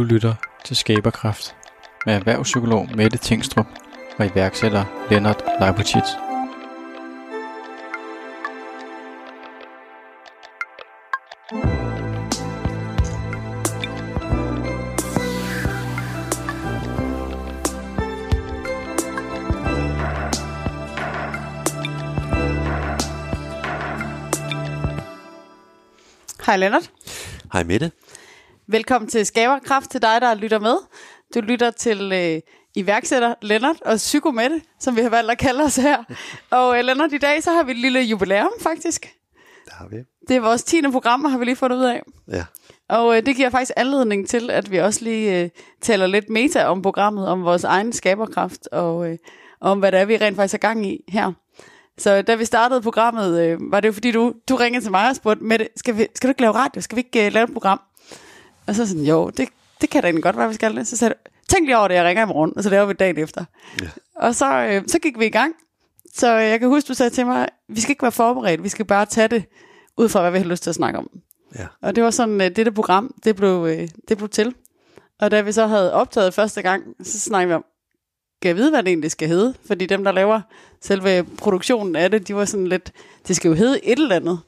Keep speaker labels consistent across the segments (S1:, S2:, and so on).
S1: Du lytter til Skaberkraft med erhvervspsykolog Mette Tingstrup og iværksætter Lennart Leibotic.
S2: Hej Lennart.
S3: Hej Mette.
S2: Velkommen til Skaberkraft til dig, der lytter med. Du lytter til øh, iværksætter Lennart og Psykomette, som vi har valgt at kalde os her. Og øh, Lennart, i dag så har vi et lille jubilæum faktisk.
S3: Der har vi.
S2: Det er vores 10. program, har vi lige fundet ud af.
S3: Ja.
S2: Og øh, det giver faktisk anledning til, at vi også lige øh, taler lidt meta om programmet, om vores egen skaberkraft, og øh, om hvad det er, vi rent faktisk er gang i her. Så da vi startede programmet, øh, var det jo fordi, du, du ringede til mig og spurgte, Mette, skal, vi, skal du ikke lave radio? Skal vi ikke øh, lave et program? Og så sådan, jo, det, det kan da egentlig godt være, vi skal det. Så sagde du, tænk lige over det, jeg ringer i morgen, og så laver vi dagen efter.
S3: Ja.
S2: Og så, øh, så gik vi i gang. Så øh, jeg kan huske, du sagde til mig, vi skal ikke være forberedt, vi skal bare tage det ud fra, hvad vi har lyst til at snakke om.
S3: Ja.
S2: Og det var sådan, at dette program, det blev, øh, det blev til. Og da vi så havde optaget første gang, så snakkede vi om, kan jeg vide, hvad det egentlig skal hedde? Fordi dem, der laver selve produktionen af det, de var sådan lidt, det skal jo hedde et eller andet.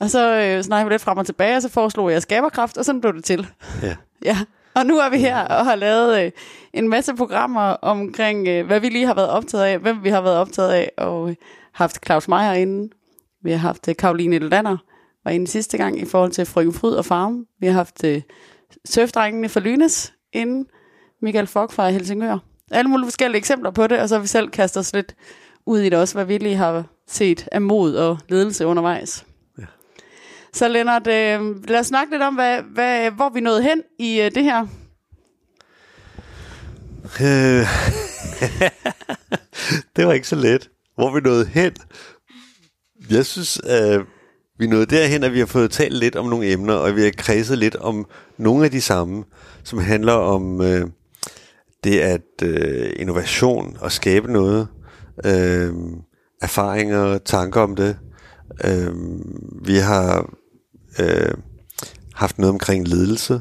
S2: Og så øh, snakkede vi lidt frem og tilbage, og så foreslog jeg skaberkraft, og sådan blev det til.
S3: Ja.
S2: Ja, og nu er vi her og har lavet øh, en masse programmer omkring, øh, hvad vi lige har været optaget af, hvem vi har været optaget af, og øh, haft Claus Meier inde. Vi har haft øh, Karoline Lander, var inde sidste gang i forhold til Frøken Fryd og Farm. Vi har haft øh, surfdrengene fra Lynes inden, Michael Fogg fra Helsingør. Alle mulige forskellige eksempler på det, og så har vi selv kastet os lidt ud i det også, hvad vi lige har set af mod og ledelse undervejs. Så Lennart, øh, lad os snakke lidt om, hvad, hvad, hvor vi nåede hen i øh, det her.
S3: Øh, det var ikke så let. Hvor vi nåede hen? Jeg synes, øh, vi nåede derhen, at vi har fået talt lidt om nogle emner, og vi har kredset lidt om nogle af de samme, som handler om øh, det at øh, innovation og skabe noget, øh, erfaringer, tanker om det. Øh, vi har øh, haft noget omkring ledelse,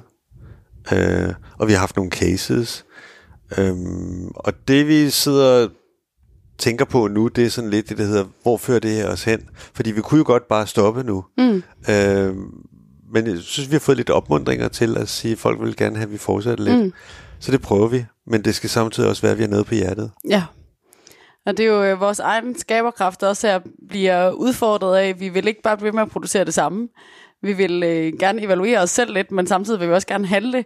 S3: øh, og vi har haft nogle cases. Øhm, og det vi sidder tænker på nu, det er sådan lidt det, der hedder, hvor fører det her os hen? Fordi vi kunne jo godt bare stoppe nu.
S2: Mm.
S3: Øhm, men jeg synes, vi har fået lidt opmundringer til at sige, at folk vil gerne have, at vi fortsætter lidt. Mm. Så det prøver vi. Men det skal samtidig også være, at vi har noget på hjertet.
S2: Ja. Og det er jo øh, vores egen skaberkraft, også her bliver udfordret af, vi vil ikke bare blive med at producere det samme. Vi vil øh, gerne evaluere os selv lidt, men samtidig vil vi også gerne handle.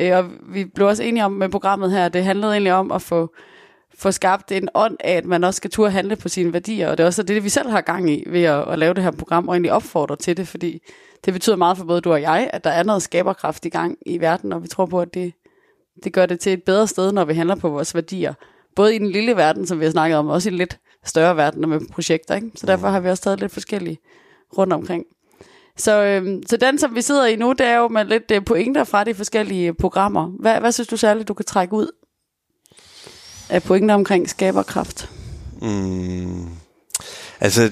S2: Øh, og vi blev også enige om med programmet her, det handlede egentlig om at få, få skabt en ånd af, at man også skal turde handle på sine værdier. Og det er også det, vi selv har gang i ved at, at lave det her program, og egentlig opfordre til det, fordi det betyder meget for både du og jeg, at der er noget skaberkraft i gang i verden, og vi tror på, at det, det gør det til et bedre sted, når vi handler på vores værdier. Både i den lille verden, som vi har snakket om, og også i en lidt større verden med projekter. Ikke? Så derfor har vi også taget lidt forskellige rundt omkring. Så, øhm, så den, som vi sidder i nu, det er jo med lidt øh, pointer fra de forskellige øh, programmer. Hvad, hvad synes du særligt, du kan trække ud af pointer omkring skaberkraft?
S3: Mm. Altså,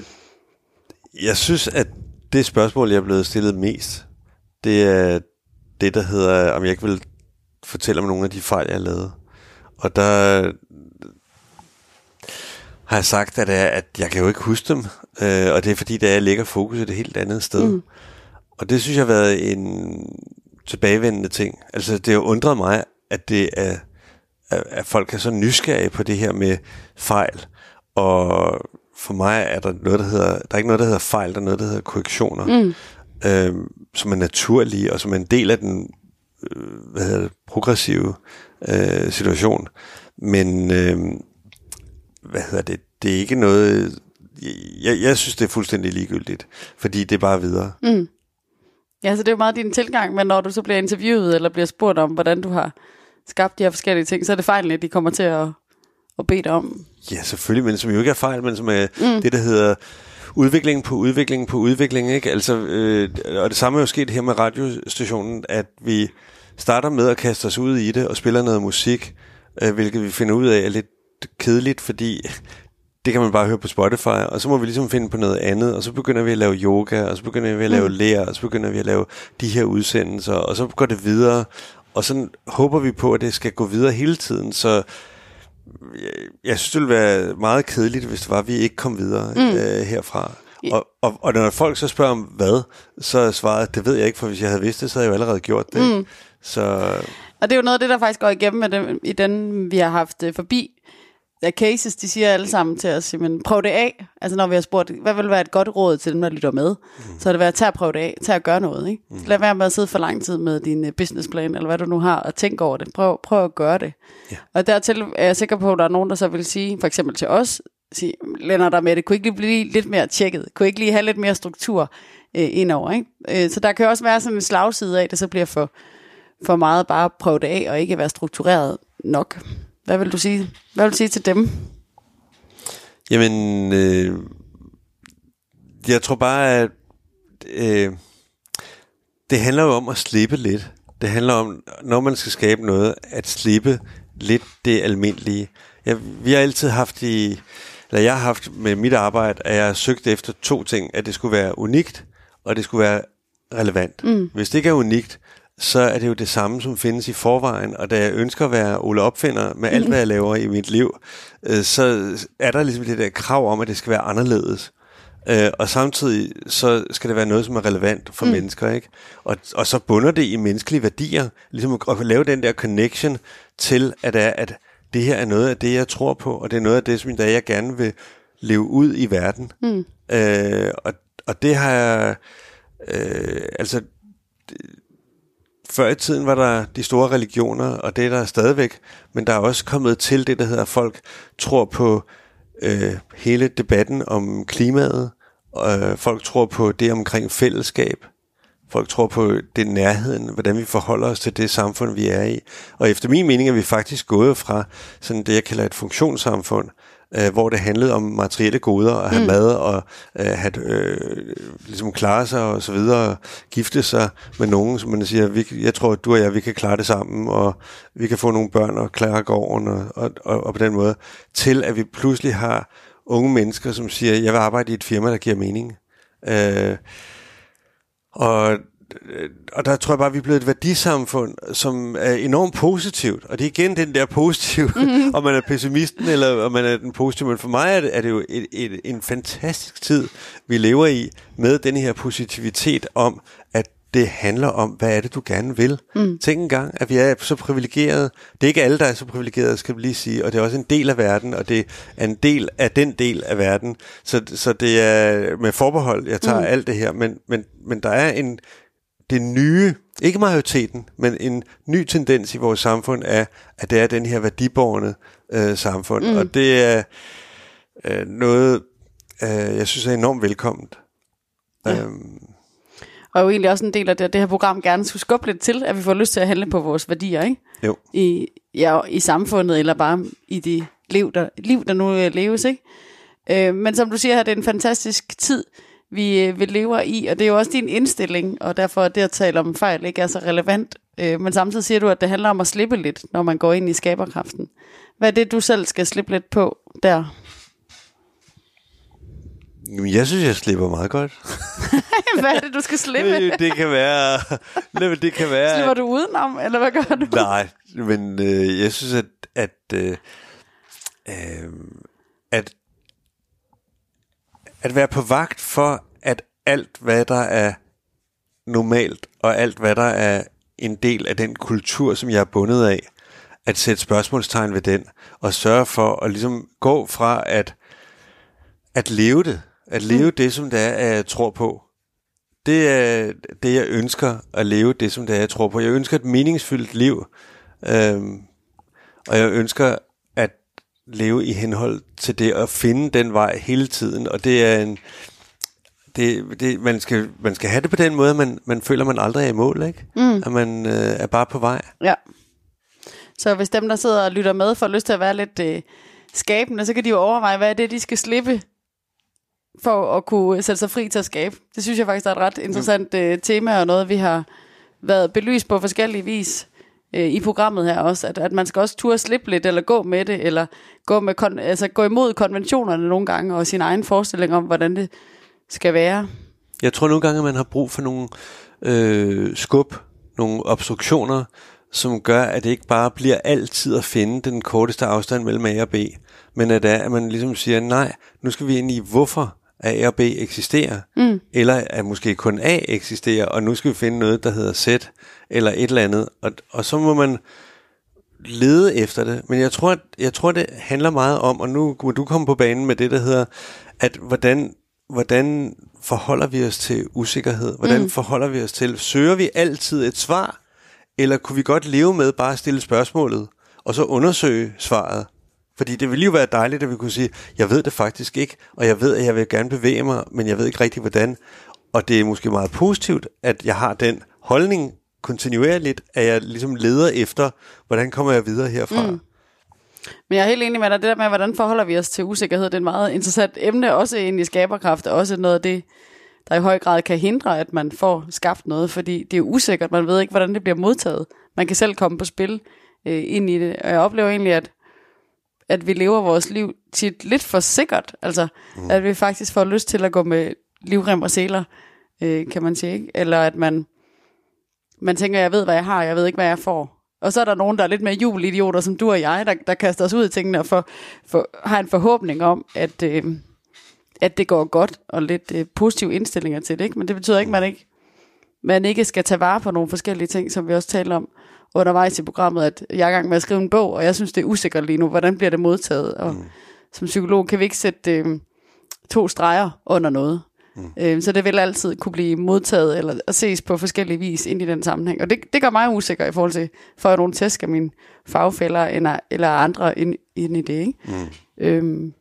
S3: jeg synes, at det spørgsmål, jeg er blevet stillet mest, det er det, der hedder, om jeg ikke vil fortælle om nogle af de fejl, jeg lavede. Og der har jeg sagt, at, jeg, at jeg kan jo ikke huske dem, øh, og det er fordi, der jeg lægger fokus et helt andet sted. Mm. Og det synes jeg har været en tilbagevendende ting. Altså, det har undret mig, at det er, at, at folk er så nysgerrige på det her med fejl. Og for mig er der noget, der hedder, der er ikke noget, der hedder fejl, der er noget, der hedder korrektioner, mm. øh, som er naturlige, og som er en del af den øh, hvad hedder det, progressive øh, situation. Men øh, hvad hedder det, det er ikke noget, jeg, jeg synes, det er fuldstændig ligegyldigt, fordi det er bare videre.
S2: Mm. Ja, så det er jo meget din tilgang, men når du så bliver interviewet, eller bliver spurgt om, hvordan du har skabt de her forskellige ting, så er det fejlen, at de kommer til at, at bede dig om.
S3: Ja, selvfølgelig, men som jo ikke er fejl, men som er mm. det, der hedder udvikling på udvikling på udvikling. Ikke? Altså, øh, og det samme er jo sket her med radiostationen, at vi starter med at kaste os ud i det og spiller noget musik, øh, hvilket vi finder ud af er lidt kedeligt, fordi det kan man bare høre på Spotify, og så må vi ligesom finde på noget andet, og så begynder vi at lave yoga, og så begynder vi at lave mm. lærer, og så begynder vi at lave de her udsendelser, og så går det videre, Og sådan håber vi på, at det skal gå videre hele tiden, så jeg, jeg synes, det ville være meget kedeligt, hvis det var, at vi ikke kom videre mm. øh, herfra. Og, og, og når folk så spørger om hvad, så er svaret, det ved jeg ikke, for hvis jeg havde vidst det, så havde jeg jo allerede gjort det. Mm. Så...
S2: Og det er jo noget af det, der faktisk går igennem med dem, i den, vi har haft øh, forbi. Der cases, de siger alle sammen til os, men prøv det af. Altså når vi har spurgt, hvad vil være et godt råd til dem, der lytter med? Mm. Så er det været, tag at prøve det af, tag at gøre noget. Ikke? Mm. Lad være med at sidde for lang tid med din uh, businessplan, eller hvad du nu har, og tænke over det. Prøv, prøv at gøre det. Yeah. Og dertil er jeg sikker på, at der er nogen, der så vil sige, for eksempel til os, sige, der med det, kunne ikke lige blive lidt mere tjekket? Kunne ikke lige have lidt mere struktur øh, indover? Ikke? Øh, så der kan også være sådan en slagside af, at det så bliver for, for meget bare at prøve det af, og ikke være struktureret nok. Hvad vil du sige? Hvad vil du sige til dem?
S3: Jamen, øh, jeg tror bare, at øh, det handler jo om at slippe lidt. Det handler om, når man skal skabe noget, at slippe lidt det almindelige. Ja, vi har altid haft i, eller jeg har haft med mit arbejde, at jeg har søgt efter to ting. At det skulle være unikt, og det skulle være relevant. Mm. Hvis det ikke er unikt, så er det jo det samme, som findes i forvejen. Og da jeg ønsker at være Ole Opfinder med alt, hvad jeg laver i mit liv, øh, så er der ligesom det der krav om, at det skal være anderledes. Øh, og samtidig så skal det være noget, som er relevant for mm. mennesker, ikke? Og, og så bunder det i menneskelige værdier, ligesom at, at lave den der connection til, at, er, at det her er noget af det, jeg tror på, og det er noget af det, som jeg gerne vil leve ud i verden. Mm. Øh, og, og det har jeg... Øh, altså, før i tiden var der de store religioner, og det er der stadigvæk, men der er også kommet til det, der hedder, at folk tror på øh, hele debatten om klimaet, og øh, folk tror på det omkring fællesskab, folk tror på det nærheden, hvordan vi forholder os til det samfund, vi er i. Og efter min mening er vi faktisk gået fra sådan det, jeg kalder et funktionssamfund, øh, hvor det handlede om materielle goder, at have mm. mad og øh, have, øh, ligesom klare sig og så videre, gifte sig med nogen, som man siger, vi, jeg tror, at du og jeg, vi kan klare det sammen, og vi kan få nogle børn og klare gården, og, og, og, og på den måde, til at vi pludselig har unge mennesker, som siger, jeg vil arbejde i et firma, der giver mening. Øh, og og der tror jeg bare, at vi er blevet et værdisamfund, som er enormt positivt. Og det er igen den der positiv, mm-hmm. om man er pessimisten eller om man er den positive. Men for mig er det, er det jo et, et, en fantastisk tid, vi lever i, med den her positivitet om, at det handler om, hvad er det, du gerne vil. Mm. Tænk engang, at vi er så privilegerede. Det er ikke alle, der er så privilegerede, skal vi lige sige, og det er også en del af verden, og det er en del af den del af verden. Så, så det er med forbehold, jeg tager mm. alt det her, men, men, men der er en det nye, ikke majoriteten, men en ny tendens i vores samfund er, at det er den her værdiborgende øh, samfund. Mm. Og det er øh, noget, øh, jeg synes er enormt velkomment. Ja. Øhm,
S2: og jo egentlig også en del af det, det her program gerne skulle skubbe lidt til, at vi får lyst til at handle på vores værdier, ikke?
S3: Jo.
S2: I, ja, i samfundet, eller bare i det liv, der, liv, der nu øh, leves, ikke? Øh, men som du siger her, det er en fantastisk tid, vi, øh, vi lever i, og det er jo også din indstilling, og derfor er det at tale om fejl ikke er så relevant. Øh, men samtidig siger du, at det handler om at slippe lidt, når man går ind i skaberkraften. Hvad er det, du selv skal slippe lidt på der?
S3: Jeg synes, jeg slipper meget godt.
S2: hvad er det, du skal slippe?
S3: det kan være... Det kan være
S2: Slipper du udenom, eller hvad gør du?
S3: Nej, men øh, jeg synes, at, at, øh, øh, at at være på vagt for, at alt, hvad der er normalt, og alt, hvad der er en del af den kultur, som jeg er bundet af, at sætte spørgsmålstegn ved den, og sørge for at ligesom gå fra at, at leve det, at leve mm. det, som det er, at jeg tror på. Det er det, jeg ønsker, at leve det, som det er, jeg tror på. Jeg ønsker et meningsfyldt liv, øhm, og jeg ønsker leve i henhold til det og finde den vej hele tiden. Og det er en... Det, det, man, skal, man skal have det på den måde, man, man føler, man aldrig er i mål, ikke? Mm. At man øh, er bare på vej.
S2: Ja. Så hvis dem, der sidder og lytter med, får lyst til at være lidt øh, skabende, så kan de jo overveje, hvad er det, de skal slippe for at kunne sætte sig fri til at skabe. Det synes jeg faktisk er et ret interessant øh, tema, og noget, vi har været belyst på forskellige vis øh, i programmet her også, at, at man skal også turde slippe lidt, eller gå med det, eller gå, med kon- altså, gå imod konventionerne nogle gange, og sin egen forestilling om, hvordan det skal være.
S3: Jeg tror nogle gange, at man har brug for nogle øh, skub, nogle obstruktioner, som gør, at det ikke bare bliver altid at finde den korteste afstand mellem A og B, men at, det er, at man ligesom siger, nej, nu skal vi ind i, hvorfor A og B eksisterer, mm. eller at måske kun A eksisterer, og nu skal vi finde noget, der hedder Z, eller et eller andet, og, og så må man lede efter det, men jeg tror, jeg tror, det handler meget om, og nu må du komme på banen med det, der hedder, at hvordan, hvordan forholder vi os til usikkerhed? Hvordan mm. forholder vi os til, søger vi altid et svar, eller kunne vi godt leve med bare at stille spørgsmålet, og så undersøge svaret? Fordi det ville jo være dejligt, at vi kunne sige, jeg ved det faktisk ikke, og jeg ved, at jeg vil gerne bevæge mig, men jeg ved ikke rigtig hvordan. Og det er måske meget positivt, at jeg har den holdning kontinuerligt, at jeg ligesom leder efter, hvordan kommer jeg videre herfra. Mm.
S2: Men jeg er helt enig med dig, det der med, hvordan forholder vi os til usikkerhed, det er et meget interessant emne, også ind i skaberkraft, og også noget af det, der i høj grad kan hindre, at man får skabt noget, fordi det er usikkert, man ved ikke, hvordan det bliver modtaget. Man kan selv komme på spil øh, ind i det, og jeg oplever egentlig, at, at vi lever vores liv tit lidt for sikkert, altså mm. at vi faktisk får lyst til at gå med livrem og seler, øh, kan man sige, ikke? eller at man, man tænker, jeg ved, hvad jeg har, jeg ved ikke, hvad jeg får. Og så er der nogen, der er lidt mere jubelidioter, som du og jeg, der, der kaster os ud i tingene og for, for, har en forhåbning om, at, øh, at det går godt, og lidt øh, positive indstillinger til det. Ikke? Men det betyder ikke, at man ikke, man ikke skal tage vare på nogle forskellige ting, som vi også taler om undervejs i programmet, at jeg er i gang med at skrive en bog, og jeg synes, det er usikkert lige nu. Hvordan bliver det modtaget? Og mm. som psykolog kan vi ikke sætte øh, to streger under noget. Mm. Øh, så det vil altid kunne blive modtaget eller at ses på forskellige vis ind i den sammenhæng. Og det, det gør mig usikker i forhold til, for at nogle tæsk af mine fagfælder eller, eller andre ind, ind i det. Ikke? Mm. Øhm,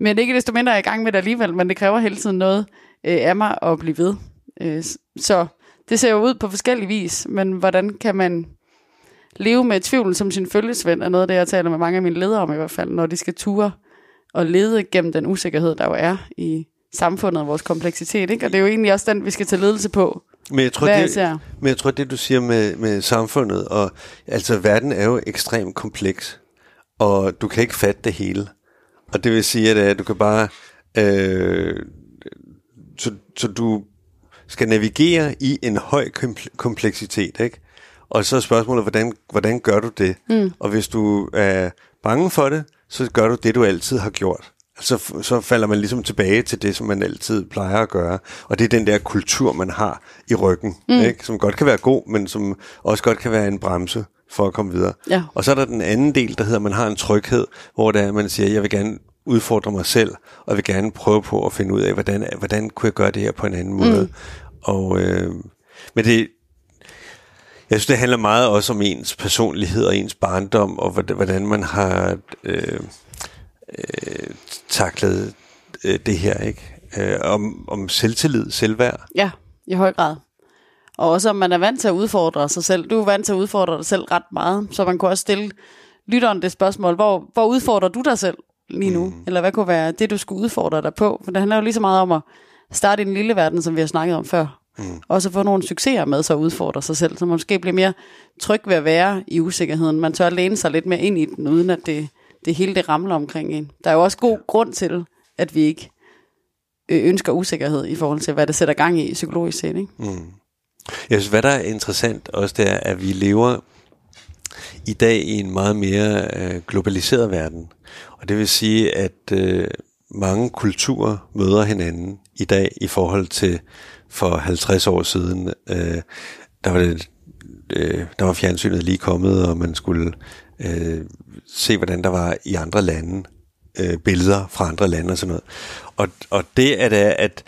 S2: men ikke desto mindre er jeg i gang med det alligevel, men det kræver hele tiden noget øh, af mig at blive ved. Øh, så det ser jo ud på forskellige vis, men hvordan kan man leve med tvivlen som sin følgesvend, er noget af det, jeg taler med mange af mine ledere om i hvert fald, når de skal ture og lede gennem den usikkerhed, der jo er i samfundet og vores kompleksitet. Ikke? Og det er jo egentlig også den, vi skal tage ledelse på.
S3: Men jeg tror, det, men jeg tror, det du siger med, med samfundet, og altså verden er jo ekstremt kompleks, og du kan ikke fatte det hele. Og det vil sige, at du kan bare... Øh, så, så du skal navigere i en høj kompleksitet, ikke? Og så er spørgsmålet, hvordan, hvordan gør du det? Mm. Og hvis du er bange for det, så gør du det, du altid har gjort så, så falder man ligesom tilbage til det, som man altid plejer at gøre. Og det er den der kultur, man har i ryggen, mm. ikke? som godt kan være god, men som også godt kan være en bremse for at komme videre. Ja. Og så er der den anden del, der hedder, at man har en tryghed, hvor det er, man siger, jeg vil gerne udfordre mig selv, og vil gerne prøve på at finde ud af, hvordan, hvordan kunne jeg gøre det her på en anden måde. Mm. Og, øh, men det, jeg synes, det handler meget også om ens personlighed og ens barndom, og hvordan man har øh, øh, taklet øh, det her, ikke? Øh, om, om selvtillid, selvværd.
S2: Ja, i høj grad. Og også om man er vant til at udfordre sig selv. Du er vant til at udfordre dig selv ret meget, så man kunne også stille lytteren det spørgsmål, hvor, hvor udfordrer du dig selv lige nu? Mm. Eller hvad kunne være det, du skulle udfordre dig på? For det handler jo lige så meget om at starte i en lille verden, som vi har snakket om før. Mm. Og så få nogle succeser med så udfordre sig selv, så man måske bliver mere tryg ved at være i usikkerheden. Man tør læne sig lidt mere ind i den, uden at det det hele det ramler omkring en. Der er jo også god grund til, at vi ikke øh, ønsker usikkerhed i forhold til, hvad det sætter gang i psykologisk set. Ikke? Mm.
S3: Jeg synes, hvad der er interessant også, det er, at vi lever i dag i en meget mere øh, globaliseret verden. Og det vil sige, at øh, mange kulturer møder hinanden i dag i forhold til for 50 år siden. Øh, der var det øh, der var fjernsynet lige kommet, og man skulle øh, se, hvordan der var i andre lande, øh, billeder fra andre lande og sådan noget. Og, og det er det, at,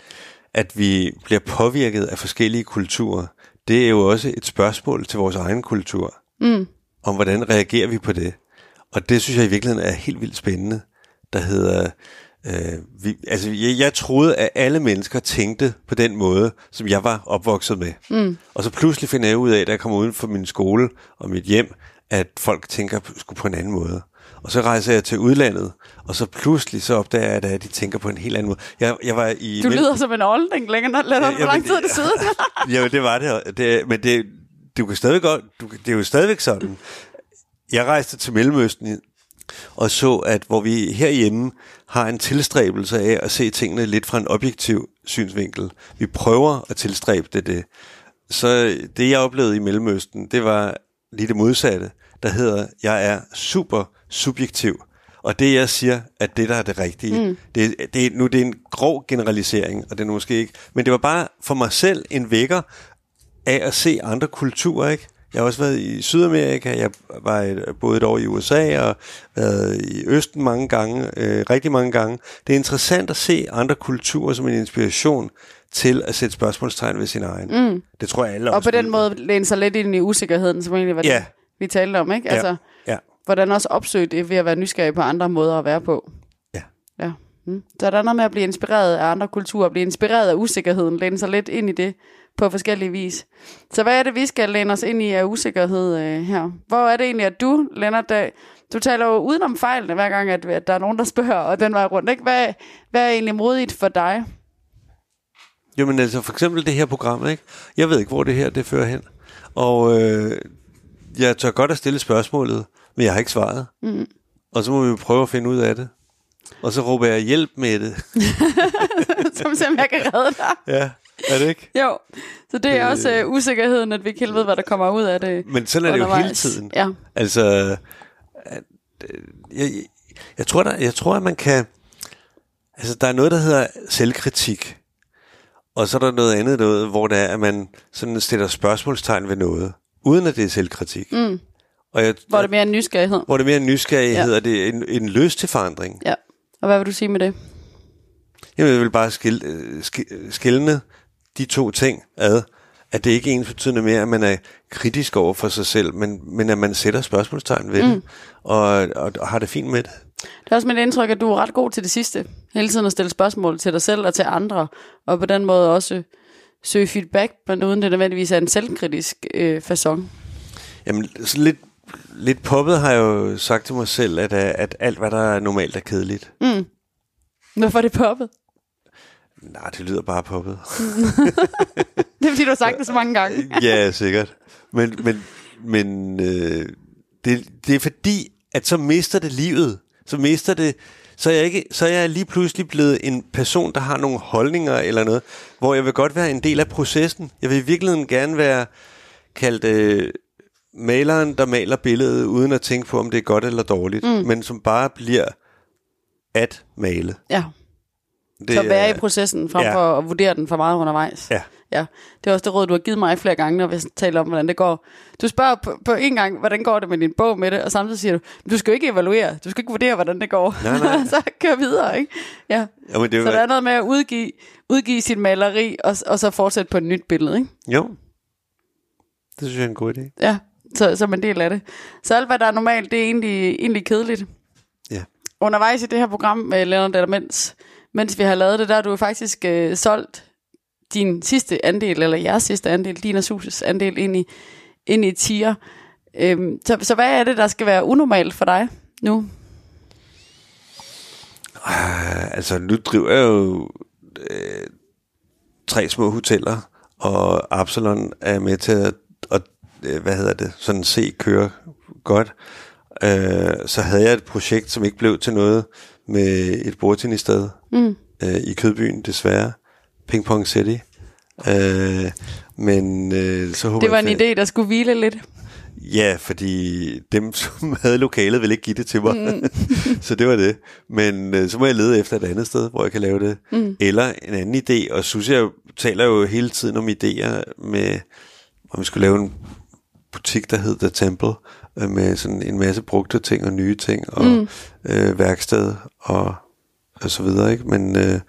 S3: at vi bliver påvirket af forskellige kulturer, det er jo også et spørgsmål til vores egen kultur, mm. om hvordan reagerer vi på det. Og det synes jeg i virkeligheden er helt vildt spændende, der hedder... Øh, vi, altså, jeg, jeg troede, at alle mennesker tænkte på den måde, som jeg var opvokset med. Mm. Og så pludselig finder jeg ud af, da jeg kommer uden for min skole og mit hjem, at folk tænker sgu på en anden måde. Og så rejser jeg til udlandet, og så pludselig så opdager jeg, at de tænker på en helt anden måde. Jeg, jeg var i
S2: du lyder som en olding længere, lad ja, hvor lang tid det siden.
S3: ja, det var det. det men det, du kan stadig godt, du, det er jo stadigvæk sådan. Jeg rejste til Mellemøsten og så, at hvor vi herhjemme har en tilstræbelse af at se tingene lidt fra en objektiv synsvinkel. Vi prøver at tilstræbe det, det. Så det, jeg oplevede i Mellemøsten, det var, lige det modsatte, der hedder, jeg er super subjektiv. Og det, jeg siger, at det, der er det rigtige. Mm. Det, det, nu det er en grov generalisering, og det er måske ikke. Men det var bare for mig selv en vækker af at se andre kulturer, ikke? Jeg har også været i Sydamerika, jeg var boet et år i USA og været i Østen mange gange, øh, rigtig mange gange. Det er interessant at se andre kulturer som en inspiration til at sætte spørgsmålstegn ved sin egen. Mm. Det tror jeg alle
S2: Og på den måde læne sig lidt ind i usikkerheden, som egentlig var
S3: Ja.
S2: det, vi talte om, ikke? Altså,
S3: Ja, ja,
S2: hvordan også opsøge det ved at være nysgerrig på andre måder at være på.
S3: ja.
S2: Ja. Mm. Så der er noget med at blive inspireret af andre kulturer, blive inspireret af usikkerheden, læne sig lidt ind i det på forskellige vis. Så hvad er det, vi skal læne os ind i af usikkerhed øh, her? Hvor er det egentlig, at du, Lennart, du taler jo udenom fejlene hver gang, at, at der er nogen, der spørger, og den vej rundt. Ikke? Hvad, hvad er egentlig modigt for dig?
S3: Jo, men altså for eksempel det her program, ikke? Jeg ved ikke, hvor det her det fører hen. Og øh, jeg tør godt at stille spørgsmålet, men jeg har ikke svaret. Mm. Og så må vi jo prøve at finde ud af det. Og så råber jeg hjælp med det.
S2: Som ser, om jeg kan redde dig.
S3: Ja, er det ikke?
S2: Jo, så det er også øh, usikkerheden, at vi ikke helt ved, hvad der kommer ud af det.
S3: Men sådan er det jo hele
S2: undervejs.
S3: tiden.
S2: Ja.
S3: Altså, at, øh, jeg, jeg, tror, der, jeg tror, at man kan... Altså, der er noget, der hedder selvkritik. Og så er der noget andet noget, hvor det er, at man sådan stiller spørgsmålstegn ved noget, uden at det er selvkritik. Mm. Og jeg,
S2: Hvor er det mere en nysgerrighed.
S3: hvor det er mere en nysgerrighed,
S2: Ja.
S3: og det er en, en lyst til forandring.
S2: Ja. Og hvad vil du sige med det?
S3: Jamen, jeg vil bare skil, øh, sk- skille de to ting ad. At det ikke er ens betydende mere, at man er kritisk over for sig selv, men, men at man sætter spørgsmålstegn ved mm. det, og, og, og har det fint med det.
S2: Det er også mit indtryk, at du er ret god til det sidste. Hele tiden at stille spørgsmål til dig selv og til andre, og på den måde også søge feedback, men uden det nødvendigvis er en selvkritisk øh, façon.
S3: Jamen, sådan lidt, lidt poppet har jeg jo sagt til mig selv, at, øh, at alt, hvad der er normalt, er kedeligt.
S2: Mm. Hvorfor er det poppet?
S3: Nej, det lyder bare poppet.
S2: Det er fordi, du har sagt det så mange gange.
S3: ja, sikkert. Men, men, men øh, det, det er fordi, at så mister det livet. Så mister det... Så er, jeg ikke, så er jeg lige pludselig blevet en person, der har nogle holdninger eller noget, hvor jeg vil godt være en del af processen. Jeg vil i virkeligheden gerne være kaldt øh, maleren, der maler billedet, uden at tænke på, om det er godt eller dårligt, mm. men som bare bliver at male.
S2: Ja,
S3: Det,
S2: så være i processen, frem
S3: ja.
S2: for at vurdere den for meget undervejs.
S3: Ja.
S2: Ja, det er også det råd, du har givet mig flere gange, når vi taler om, hvordan det går. Du spørger på, på en gang, hvordan går det med din bog med det, og samtidig siger du, du skal jo ikke evaluere, du skal ikke vurdere, hvordan det går.
S3: Nej, nej.
S2: så kør videre, ikke? Ja.
S3: Jamen, det
S2: Så der er noget med at udgive, udgive sit maleri, og, og så fortsætte på et nyt billede, ikke?
S3: Jo. Det synes jeg er en god idé.
S2: Ja, så, som en del af det. Så alt, hvad der er normalt, det er egentlig, egentlig kedeligt.
S3: Ja.
S2: Undervejs i det her program med Leonard eller mens, mens vi har lavet det, der har du faktisk øh, solgt din sidste andel, eller jeres sidste andel, din og Suses andel ind i, ind i tier. Øhm, så, så hvad er det, der skal være unormalt for dig nu?
S3: Uh, altså, nu driver jeg jo øh, tre små hoteller, og Absalon er med til at, at øh, hvad hedder det, sådan se køre godt. Uh, så havde jeg et projekt, som ikke blev til noget, med et bordtennissted mm. uh, i Kødbyen, desværre. Ping Pong City. Uh, men uh, så håber
S2: Det var
S3: jeg,
S2: en idé, der skulle hvile lidt.
S3: Ja, fordi dem, som havde lokalet, ville ikke give det til mig. Mm. så det var det. Men øh, så må jeg lede efter et andet sted, hvor jeg kan lave det. Mm. Eller en anden idé. Og synes jeg taler jo hele tiden om idéer med, om vi skulle lave en butik, der hed The Temple, øh, med sådan en masse brugte ting og nye ting, og mm. øh, værksted og, og så videre. Ikke? Men øh,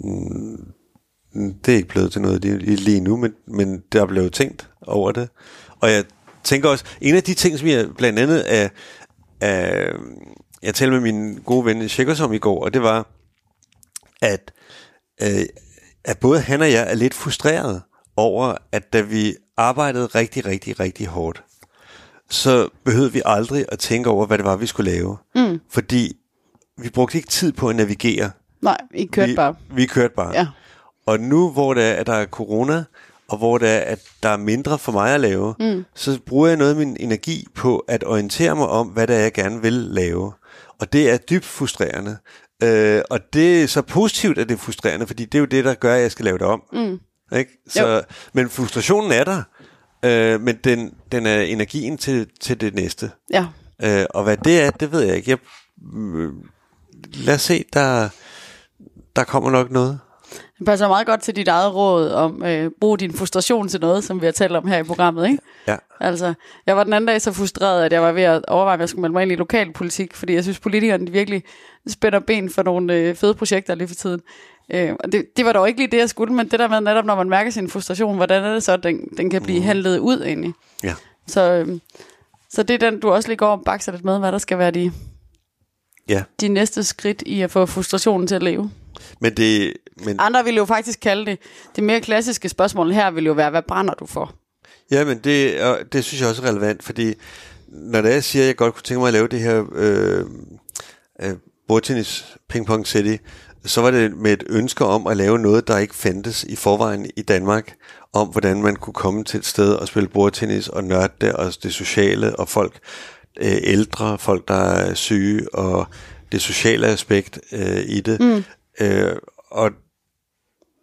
S3: mm, det er ikke blevet til noget lige, nu, men, men der er blevet tænkt over det. Og jeg tænker også, en af de ting, som jeg blandt andet er, er jeg talte med min gode ven Tjekkers om i går, og det var, at, øh, at både han og jeg er lidt frustreret over, at da vi arbejdede rigtig, rigtig, rigtig hårdt, så behøvede vi aldrig at tænke over, hvad det var, vi skulle lave. Mm. Fordi vi brugte ikke tid på at navigere.
S2: Nej, I kørte
S3: vi,
S2: bare.
S3: Vi kørte bare.
S2: Ja.
S3: Og nu, hvor det er, at der er corona, og hvor det er, at der er mindre for mig at lave, mm. så bruger jeg noget af min energi på at orientere mig om, hvad det er, jeg gerne vil lave. Og det er dybt frustrerende. Øh, og det er så positivt, at det er frustrerende, fordi det er jo det, der gør, at jeg skal lave det om. Mm. Ikke? Så, men frustrationen er der. øh, men den, den er energien til, til det næste.
S2: Ja.
S3: Øh, og hvad det er, det ved jeg ikke. Jeg, øh, lad os se, der, der kommer nok noget.
S2: Det passer meget godt til dit eget råd om øh, brug din frustration til noget, som vi har talt om her i programmet, ikke?
S3: Ja.
S2: Altså, jeg var den anden dag så frustreret, at jeg var ved at overveje, om jeg skulle melde mig ind i lokalpolitik, fordi jeg synes, politikerne virkelig spænder ben for nogle øh, fede projekter lige for tiden. Øh, og det, det var dog ikke lige det, jeg skulle, men det der med netop, når man mærker sin frustration, hvordan er det så, at den, den kan blive handlet ud egentlig.
S3: Ja.
S2: Så, øh, så det er den, du også lige går og bakser lidt med, hvad der skal være de,
S3: Ja,
S2: de næste skridt i at få frustrationen til at leve.
S3: men det... Men,
S2: Andre vil jo faktisk kalde det, det mere klassiske spørgsmål her vil jo være, hvad brænder du for?
S3: ja, men det, og det synes jeg også er relevant, fordi når det er, jeg siger, at jeg godt kunne tænke mig at lave det her øh, øh, bordtennis Ping Pong City, så var det med et ønske om at lave noget, der ikke fandtes i forvejen i Danmark, om hvordan man kunne komme til et sted og spille bordtennis og nørde det, og det sociale, og folk øh, ældre, folk der er syge, og det sociale aspekt øh, i det. Mm. Øh, og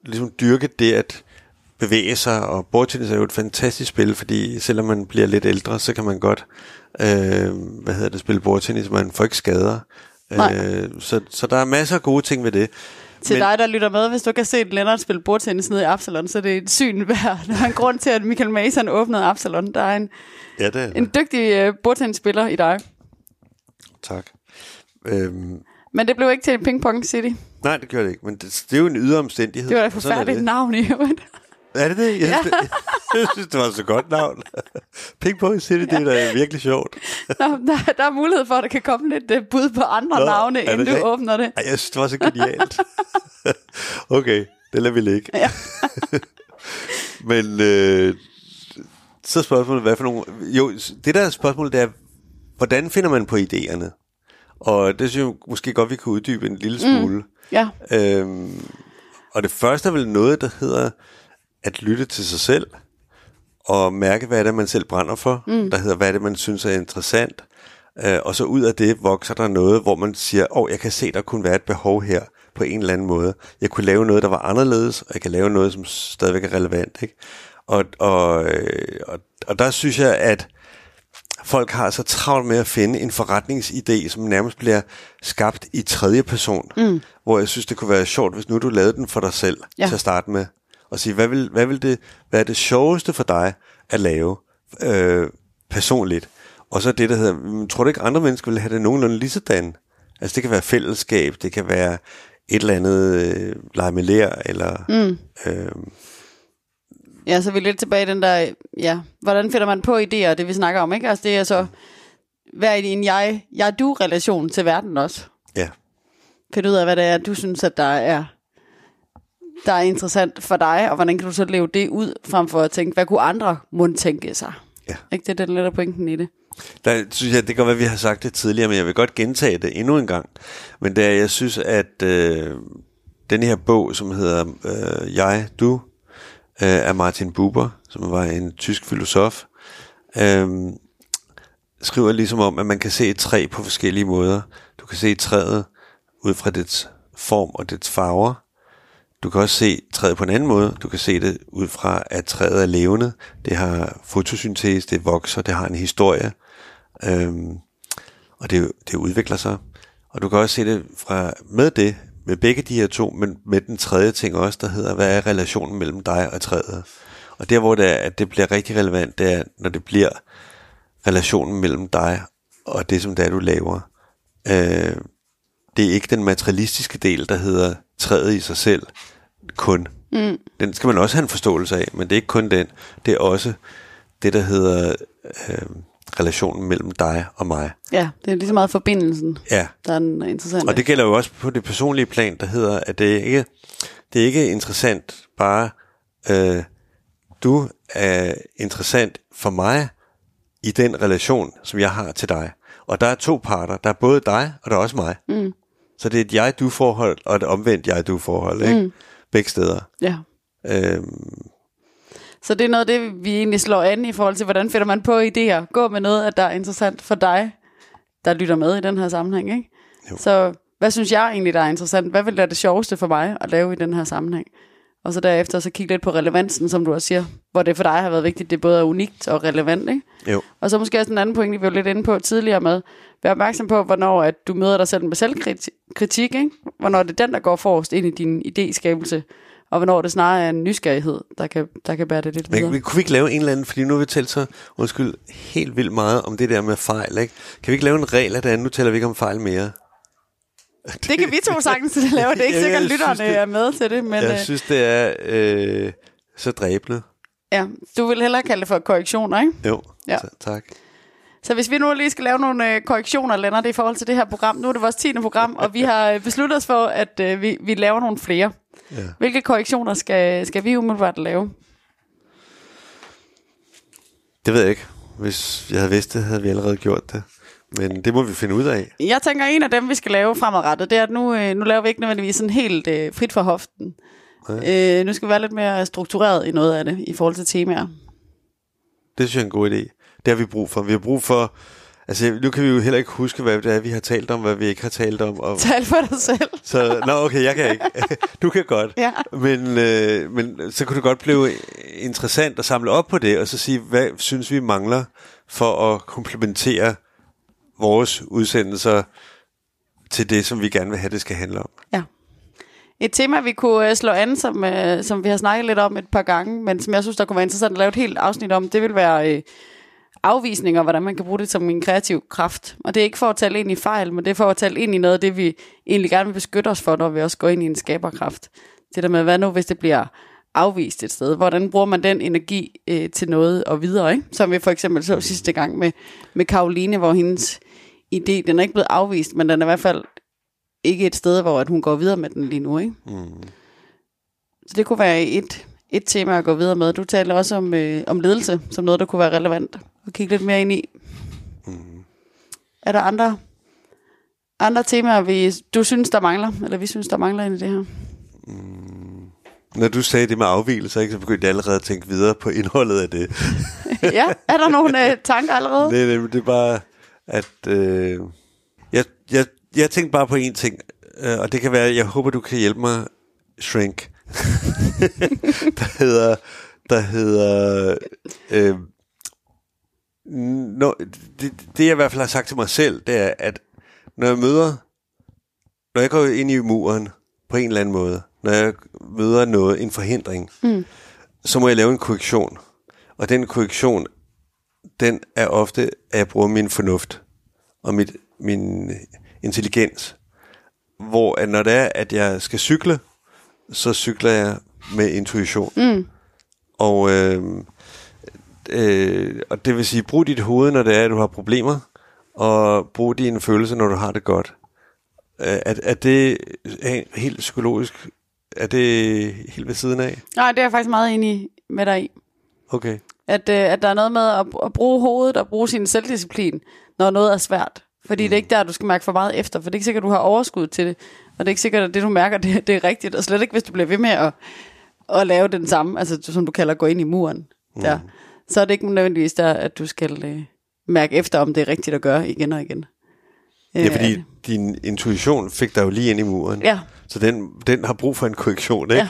S3: ligesom dyrke det at bevæge sig, og bordtennis er jo et fantastisk spil, fordi selvom man bliver lidt ældre, så kan man godt øh, hvad hedder det, spille bordtennis, man får ikke skader.
S2: Nej.
S3: Øh, så, så der er masser af gode ting ved det.
S2: Til dig, der lytter med, hvis du ikke har set Lennart spille bordtennis nede i Absalon, så er det et syn værd. Der er en grund til, at Michael Mason åbnede Absalon. Der er en,
S3: Ja, det er det.
S2: en dygtig uh, bordtennisspiller i dig.
S3: Tak. Øhm,
S2: Men det blev ikke til en ping-pong city.
S3: nej, det gør det ikke, men det, det er jo en ydre omstændighed.
S2: Det var et
S3: er
S2: forfærdeligt navn i øvrigt.
S3: Er det det? Jeg synes, det, jeg synes, det var så godt navn. Ping Pong City, det er virkelig sjovt.
S2: Nå, der, der er mulighed for, at der kan komme lidt uh, bud på andre
S3: Nå,
S2: navne,
S3: er det
S2: inden du
S3: rigtigt?
S2: åbner det.
S3: Ej, jeg synes, det var så genialt. okay, det lader vi ligge.
S2: Ja.
S3: Men øh, så er spørgsmålet, hvad for nogle... Jo, det der er spørgsmålet, det er, hvordan finder man på idéerne? Og det synes jeg måske godt, vi kan uddybe en lille smule. Mm.
S2: Ja,
S3: Øhm, og det første er vel noget, der hedder at lytte til sig selv, og mærke, hvad er det, man selv brænder for. Mm. Der hedder, hvad er det, man synes er interessant. Øh, og så ud af det vokser der noget, hvor man siger, åh, oh, jeg kan se, der kunne være et behov her på en eller anden måde. Jeg kunne lave noget, der var anderledes, og jeg kan lave noget, som stadigvæk er relevant. Ikke? Og, og, øh, og, og der synes jeg, at folk har så travlt med at finde en forretningsidé, som nærmest bliver skabt i tredje person. Mm. Hvor jeg synes, det kunne være sjovt, hvis nu du lavede den for dig selv
S2: ja.
S3: til at starte med. Og sige, hvad vil, hvad vil det hvad er det sjoveste for dig at lave øh, personligt? Og så det, der hedder, "Mm, tror du ikke, andre mennesker vil have det nogenlunde lige sådan? Altså det kan være fællesskab, det kan være et eller andet øh, lege med lær, eller mm. øh,
S2: ja, så er vi lidt tilbage i den der, ja, hvordan finder man på idéer, det vi snakker om, ikke? Altså det er så, hvad er en jeg, jeg-du-relation til verden også?
S3: ja.
S2: Find ud af, hvad det er, du synes, at der er, der er interessant for dig, og hvordan kan du så leve det ud, frem for at tænke, hvad kunne andre mund tænke sig?
S3: Ja.
S2: Ikke? Det er den lidt af pointen i det.
S3: Der synes jeg, det kan være, at vi har sagt det tidligere, men jeg vil godt gentage det endnu en gang. Men det er, jeg synes, at øh, den her bog, som hedder øh, Jeg, Du, øh, af Martin Buber, som var en tysk filosof, øh, skriver ligesom om, at man kan se et træ på forskellige måder. Du kan se træet ud fra dets form og dets farver. Du kan også se træet på en anden måde. Du kan se det ud fra, at træet er levende. Det har fotosyntese, det vokser, det har en historie. Øhm, og det, det udvikler sig. Og du kan også se det fra med det, med begge de her to, men med den tredje ting også, der hedder, hvad er relationen mellem dig og træet? Og der, hvor det, er, at det bliver rigtig relevant, det er, når det bliver relationen mellem dig og det, som det er, du laver. Øh, det er ikke den materialistiske del, der hedder træet i sig selv kun. Mm. Den skal man også have en forståelse af, men det er ikke kun den. Det er også det, der hedder øh, relationen mellem dig og mig.
S2: Ja, det er lige så meget forbindelsen,
S3: Ja,
S2: der er den interessante.
S3: og det gælder jo også på det personlige plan, der hedder, at det ikke det er ikke interessant bare, øh, du er interessant for mig i den relation, som jeg har til dig. Og der er to parter. Der er både dig, og der er også mig. Mm. Så det er et jeg-du-forhold, og et omvendt jeg-du-forhold, ikke? Mm. Begge steder.
S2: Ja.
S3: Øhm,
S2: Så det er noget af det, vi egentlig slår an i forhold til, hvordan finder man på idéer. Gå med noget, at der er interessant for dig, der lytter med i den her sammenhæng. Ikke?
S3: Jo.
S2: Så hvad synes jeg egentlig, der er interessant? Hvad vil være det sjoveste for mig at lave i den her sammenhæng? Og så derefter så kigge lidt på relevansen, som du også siger, hvor det for dig har været vigtigt, det både er unikt og relevant, ikke?
S3: Jo.
S2: Og så måske også en anden pointe, vi var lidt inde på tidligere med, vær opmærksom på, hvornår at du møder dig selv med selvkritik, ikke? Hvornår det er den, der går forrest ind i din idéskabelse, og hvornår det snarere er en nysgerrighed, der kan, der kan bære det lidt videre.
S3: Men kunne vi ikke lave en eller anden, fordi nu har vi talt så, undskyld, helt vildt meget om det der med fejl, ikke? Kan vi ikke lave en regel af det andet? Nu tæller vi ikke om fejl mere.
S2: Det kan vi to sagtens lave. Det er ikke sikkert, at lytterne
S3: synes, det-
S2: er med til det. Men,
S3: jeg
S2: øh,
S3: synes, det er øh, så dræbende.
S2: ja, du vil hellere kalde det for korrektioner, ikke?
S3: Jo,
S2: Ja.
S3: tak.
S2: Så hvis vi nu lige skal lave nogle øh, korrektioner, Lennart, i forhold til det her program. Nu er det vores 10. program, og vi har øh, besluttet os for, at øh, vi, vi laver nogle flere.
S3: Ja.
S2: Hvilke korrektioner skal, skal vi umiddelbart lave?
S3: Det ved jeg ikke. Hvis jeg havde vidst det, havde vi allerede gjort det. Men det må vi finde ud af.
S2: Jeg tænker, en af dem, vi skal lave fremadrettet, det er, at nu, øh, nu laver vi ikke nødvendigvis sådan helt øh, frit for hoften. Øh, nu skal vi være lidt mere struktureret i noget af det, i forhold til temaer.
S3: Det synes jeg er en god idé. Det har vi brug for. Vi har brug for... Altså, nu kan vi jo heller ikke huske, hvad det er, vi har talt om, hvad vi ikke har talt om. Og,
S2: Tal for dig selv.
S3: så, nå, okay, jeg kan ikke. Du kan godt.
S2: Ja.
S3: Men, øh, men så kunne det godt blive interessant at samle op på det, og så sige, hvad synes vi mangler for at komplementere vores udsendelser til det, som vi gerne vil have, det skal handle om.
S2: Ja. Et tema, vi kunne øh, slå an, som, øh, som vi har snakket lidt om et par gange, men som jeg synes, der kunne være interessant at lave et helt afsnit om, det vil være øh, afvisninger, hvordan man kan bruge det som en kreativ kraft. Og det er ikke for at tale ind i fejl, men det er for at tale ind i noget af det, vi egentlig gerne vil beskytte os for, når vi også går ind i en skaberkraft. Det der med, hvad nu, hvis det bliver afvist et sted? Hvordan bruger man den energi øh, til noget og videre? Ikke? Som vi for eksempel så sidste gang med, med Karoline, hvor hendes idé, den er ikke blevet afvist, men den er i hvert fald ikke et sted, hvor at hun går videre med den lige nu. Ikke?
S3: Mm.
S2: Så det kunne være et, et tema at gå videre med. Du taler også om, øh, om ledelse, som noget, der kunne være relevant at kigge lidt mere ind i.
S3: Mm.
S2: Er der andre, andre temaer, vi, du synes, der mangler, eller vi synes, der mangler ind i det her?
S3: Når du sagde det med afvielser, ikke, så begyndte jeg allerede at tænke videre på indholdet af det.
S2: ja, er der nogle øh, tanker allerede?
S3: det, det, det er bare, at... Øh, jeg, jeg, jeg tænkte bare på én ting, øh, og det kan være, jeg håber, du kan hjælpe mig, Shrink. der hedder... Der hedder... Øh, no, det, det, jeg i hvert fald har sagt til mig selv, det er, at når jeg møder... Når jeg går ind i muren på en eller anden måde, når jeg møder noget, en forhindring,
S2: Mm.
S3: så må jeg lave en korrektion. Og den korrektion, den er ofte, at jeg bruger min fornuft og mit, min intelligens. Hvor at når det er, at jeg skal cykle, så cykler jeg med intuition.
S2: Mm.
S3: Og, øh, øh, og det vil sige, brug dit hoved, når det er, at du har problemer, og brug dine følelser, når du har det godt. Øh, Er, er det helt psykologisk? Er det helt ved siden af?
S2: Nej, det er jeg faktisk meget enig med dig i.
S3: Okay.
S2: At, øh, at der er noget med at, at bruge hovedet og bruge sin selvdisciplin, når noget er svært. Fordi mm. det er ikke der, du skal mærke for meget efter, for det er ikke sikkert, du har overskud til det. Og det er ikke sikkert, at det, du mærker, det, det er rigtigt. Og slet ikke, hvis du bliver ved med at, at lave den samme, altså som du kalder gå ind i muren. Der. Så er det ikke nødvendigvis der, at du skal øh, mærke efter, om det er rigtigt at gøre igen og igen.
S3: Ja,
S2: Øh,
S3: fordi din intuition fik dig jo lige ind i muren.
S2: Ja,
S3: Så den, den har brug for en korrektion, ikke?
S2: Ja.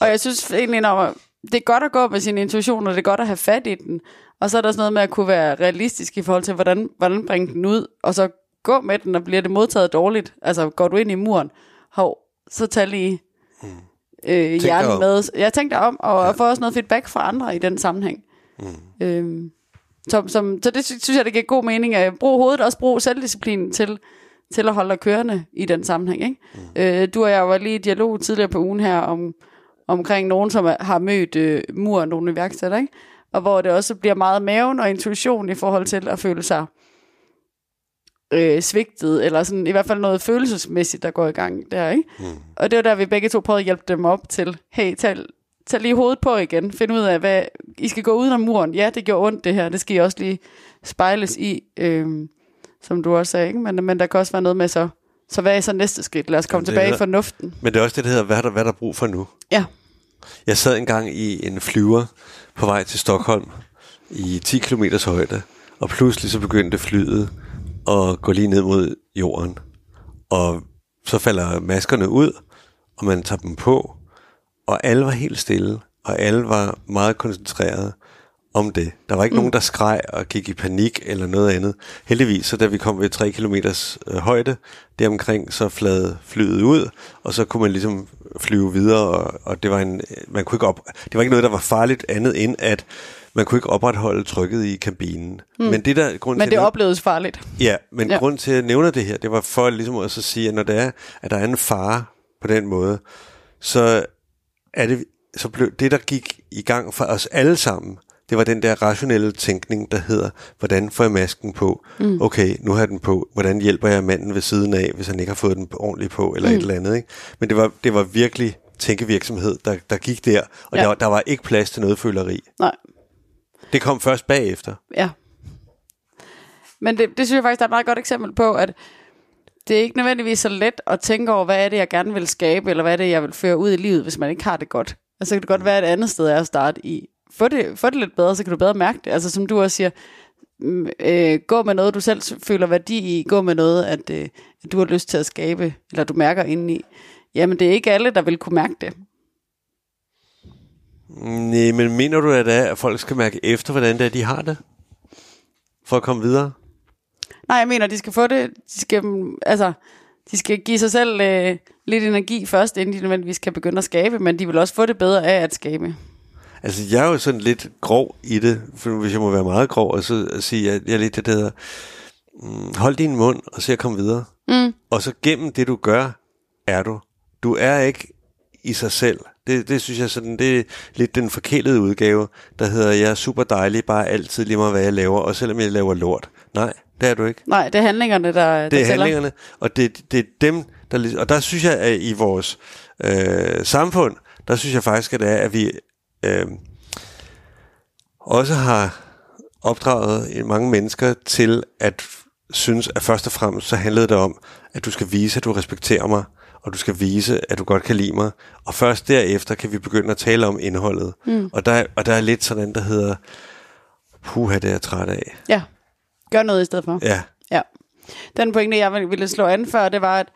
S2: Og jeg synes egentlig, når det er godt at gå med sin intuition, og det er godt at have fat i den. Og så er der sådan noget med at kunne være realistisk i forhold til, hvordan, hvordan bringe den ud, og så gå med den, og bliver det modtaget dårligt. Altså, går du ind i muren, hov, så tag lige øh,
S3: dig
S2: hjernen med. Jeg tænkte om, og ja. få også noget feedback fra andre i den sammenhæng.
S3: Mm.
S2: Øhm, som, som, så det sy- synes jeg, det giver god mening at bruge hovedet, og også bruge selvdisciplinen til, til at holde dig kørende i den sammenhæng. Ikke? Mm. Øh, du og jeg var lige i dialog tidligere på ugen her om, omkring nogen, som har mødt øh, muren, nogle iværksætter, ikke? og hvor det også bliver meget maven og intuition i forhold til at føle sig øh, svigtet, eller sådan i hvert fald noget følelsesmæssigt, der går i gang der, ikke?
S3: Mm.
S2: Og det var der, vi begge to prøvede at hjælpe dem op til, hey, tag, tag lige hovedet på igen, find ud af, hvad, I skal gå uden om muren, ja, det gjorde ondt det her, det skal I også lige spejles i, øh, som du også sagde, ikke? Men, men der kan også være noget med så, så hvad er så næste skridt? Lad os komme
S3: Jamen,
S2: tilbage i fornuften.
S3: Men det er også det, der hedder, hvad er der, hvad er der brug for nu?
S2: Ja.
S3: Jeg sad engang i en flyver på vej til Stockholm i 10 km højde, og pludselig så begyndte flyet at gå lige ned mod jorden. Og så falder maskerne ud, og man tager dem på, og alle var helt stille, og alle var meget koncentreret om det. Der var ikke mm. nogen, der skreg og gik i panik eller noget andet. Heldigvis, så da vi kom ved 3 km øh, højde, deromkring så flade flyet ud, og så kunne man ligesom flyve videre, og, og det var en, man kunne ikke op, det var ikke noget, der var farligt andet end, at man kunne ikke opretholde trykket i kabinen. Mm. Men det der grund
S2: Men
S3: til,
S2: det
S3: at-
S2: oplevedes farligt.
S3: Ja, men
S2: Ja.
S3: grund til at jeg nævner det her, det var for ligesom at så sige, at når det er, at der er en fare på den måde, så er det, så blev det, der gik i gang for os alle sammen, det var den der rationelle tænkning, der hedder, hvordan får jeg masken på? Mm. Okay, nu har jeg den på. Hvordan hjælper jeg manden ved siden af, hvis han ikke har fået den ordentligt på, eller mm. et eller andet. Ikke? Men det var, det var virkelig tænkevirksomhed, der, der gik der, og
S2: Ja.
S3: der, der var ikke plads til noget føleri.
S2: Nej,
S3: Det kom først bagefter.
S2: ja. Men det, det synes jeg faktisk, der er et meget godt eksempel på, at det er ikke nødvendigvis så let at tænke over, hvad er det, jeg gerne vil skabe, eller hvad er det, jeg vil føre ud i livet, hvis man ikke har det godt. Altså, så kan det godt være, et andet sted er at starte i. Få det, få det lidt bedre, så kan du bedre mærke det. Altså, som du også siger, mm, øh, gå med noget, du selv føler værdi i. Gå med noget, at, øh, at du har lyst til at skabe, eller du mærker indeni. Jamen, det er ikke alle, der vil kunne mærke det.
S3: Nej, men mener du, at, det er, at folk skal mærke efter, hvordan det er, de har det? For at komme videre?
S2: Nej, jeg mener, de skal få det, de skal, altså, de skal give sig selv øh, lidt energi først, inden de nødvendigvis kan begynde at skabe, men de vil også få det bedre af at skabe.
S3: Altså, jeg er jo sådan lidt grov i det, for hvis jeg må være meget grov, og så at sige, at jeg er lidt det, der hedder, mm, hold din mund, og se at komme videre.
S2: Mm.
S3: Og så gennem det, du gør, er du. Du er ikke i sig selv. Det, det synes jeg sådan, det er lidt den forkælede udgave, der hedder, jeg er super dejlig, bare altid lige meget, hvad jeg laver, og selvom jeg laver lort. Nej, det er du ikke.
S2: Nej, det er handlingerne, der, der
S3: Det er
S2: tæller.
S3: handlingerne, og det, det er dem, der... Og der synes jeg, at i vores øh, samfund, der synes jeg faktisk, at det er, at vi øh, også har opdraget mange mennesker til at synes, at først og fremmest så handlede det om, at du skal vise, at du respekterer mig, og du skal vise, at du godt kan lide mig. Og først derefter kan vi begynde at tale om indholdet. Mm. Og, der, og der er lidt sådan, der hedder, puha, det er jeg træt af.
S2: Ja, gør noget i stedet for.
S3: Ja,
S2: Ja. Den pointe, jeg ville- slå an før, det var, at,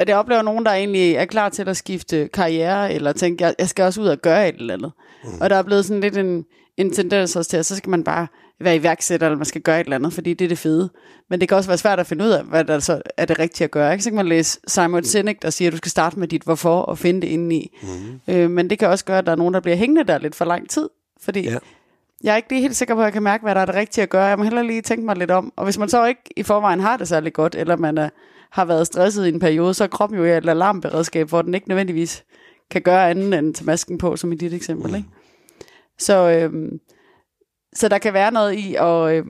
S2: at jeg oplever nogen, der egentlig er klar til at skifte karriere, eller tænke, jeg, jeg skal også ud og gøre et eller andet. Mm. Og der er blevet sådan lidt en, en tendens også til, at så skal man bare være iværksætter, eller man skal gøre et eller andet, fordi det er det fede. Men det kan også være svært at finde ud af, hvad der så er det rigtige at gøre. Ikke? Så kan man læse Simon Sinek, der siger, at du skal starte med dit hvorfor og finde det indeni. Mm. Øh, men det kan også gøre, at der er nogen, der bliver hængende der lidt for lang tid. Fordi
S3: Ja.
S2: jeg er ikke lige helt sikker på, at jeg kan mærke, hvad der er det rigtige at gøre. Jeg må heller lige tænke mig lidt om. Og hvis man så ikke i forvejen har det særlig godt, eller man er, har været stresset i en periode, så er kroppen jo i et alarmberedskab, hvor den ikke nødvendigvis kan gøre andet end til masken på, som i dit eksempel. Mm. Ikke? Så, øhm, så der kan være noget i at øh,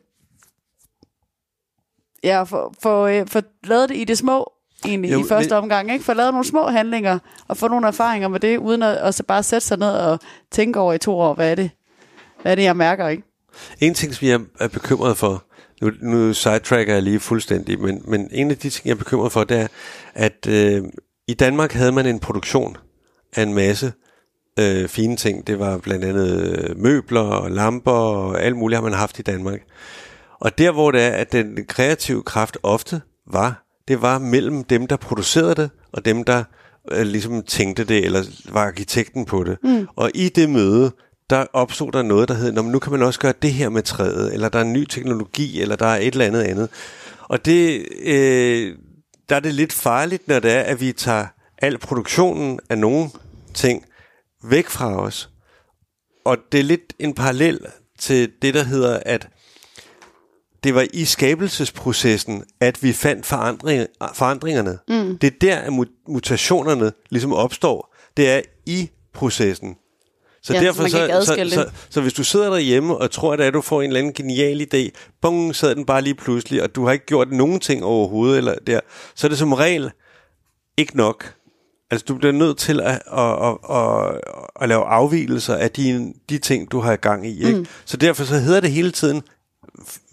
S2: ja, få, få, øh, få lavet det i det små, egentlig,
S3: Jo,
S2: i første
S3: men-
S2: omgang. Ikke? Få lavet nogle små handlinger, og få nogle erfaringer med det, uden at, at så bare sætte sig ned og tænke over i to år, hvad er det, hvad er det jeg mærker, ikke?
S3: En ting, som jeg er bekymret for, nu, nu sidetracker jeg lige fuldstændig, men, men en af de ting, jeg er bekymret for, det er, at øh, i Danmark havde man en produktion af en masse øh, fine ting. Det var blandt andet øh, møbler og lamper og alt muligt har man haft i Danmark. Og der, hvor det er, at den kreative kraft ofte var, det var mellem dem, der producerede det, og dem, der øh, ligesom tænkte det, eller var arkitekten på det. Mm. Og i det møde, der opstod der noget, der hed, "Nå, men nu kan man også gøre det her med træet, eller der er en ny teknologi, eller der er et eller andet andet. Og det, øh, der er det lidt farligt, når det er, at vi tager al produktionen af nogle ting væk fra os. Og det er lidt en parallel til det, der hedder, at det var i skabelsesprocessen, at vi fandt forandring, forandringerne. Mm. Det er der, at mu- mutationerne ligesom opstår. Det er i processen. Så
S2: Ja, så
S3: derfor så, så,
S2: det.
S3: så, så hvis du sidder derhjemme og tror, at du får en eller anden genial idé, bung, sad den bare lige pludselig, og du har ikke gjort nogen ting overhovedet, eller der, så er det som regel ikke nok. Altså, du bliver nødt til at, at, at, at, at lave afvielser af de, de ting, du har i gang i. Ikke? Mm. Så derfor så hedder det hele tiden,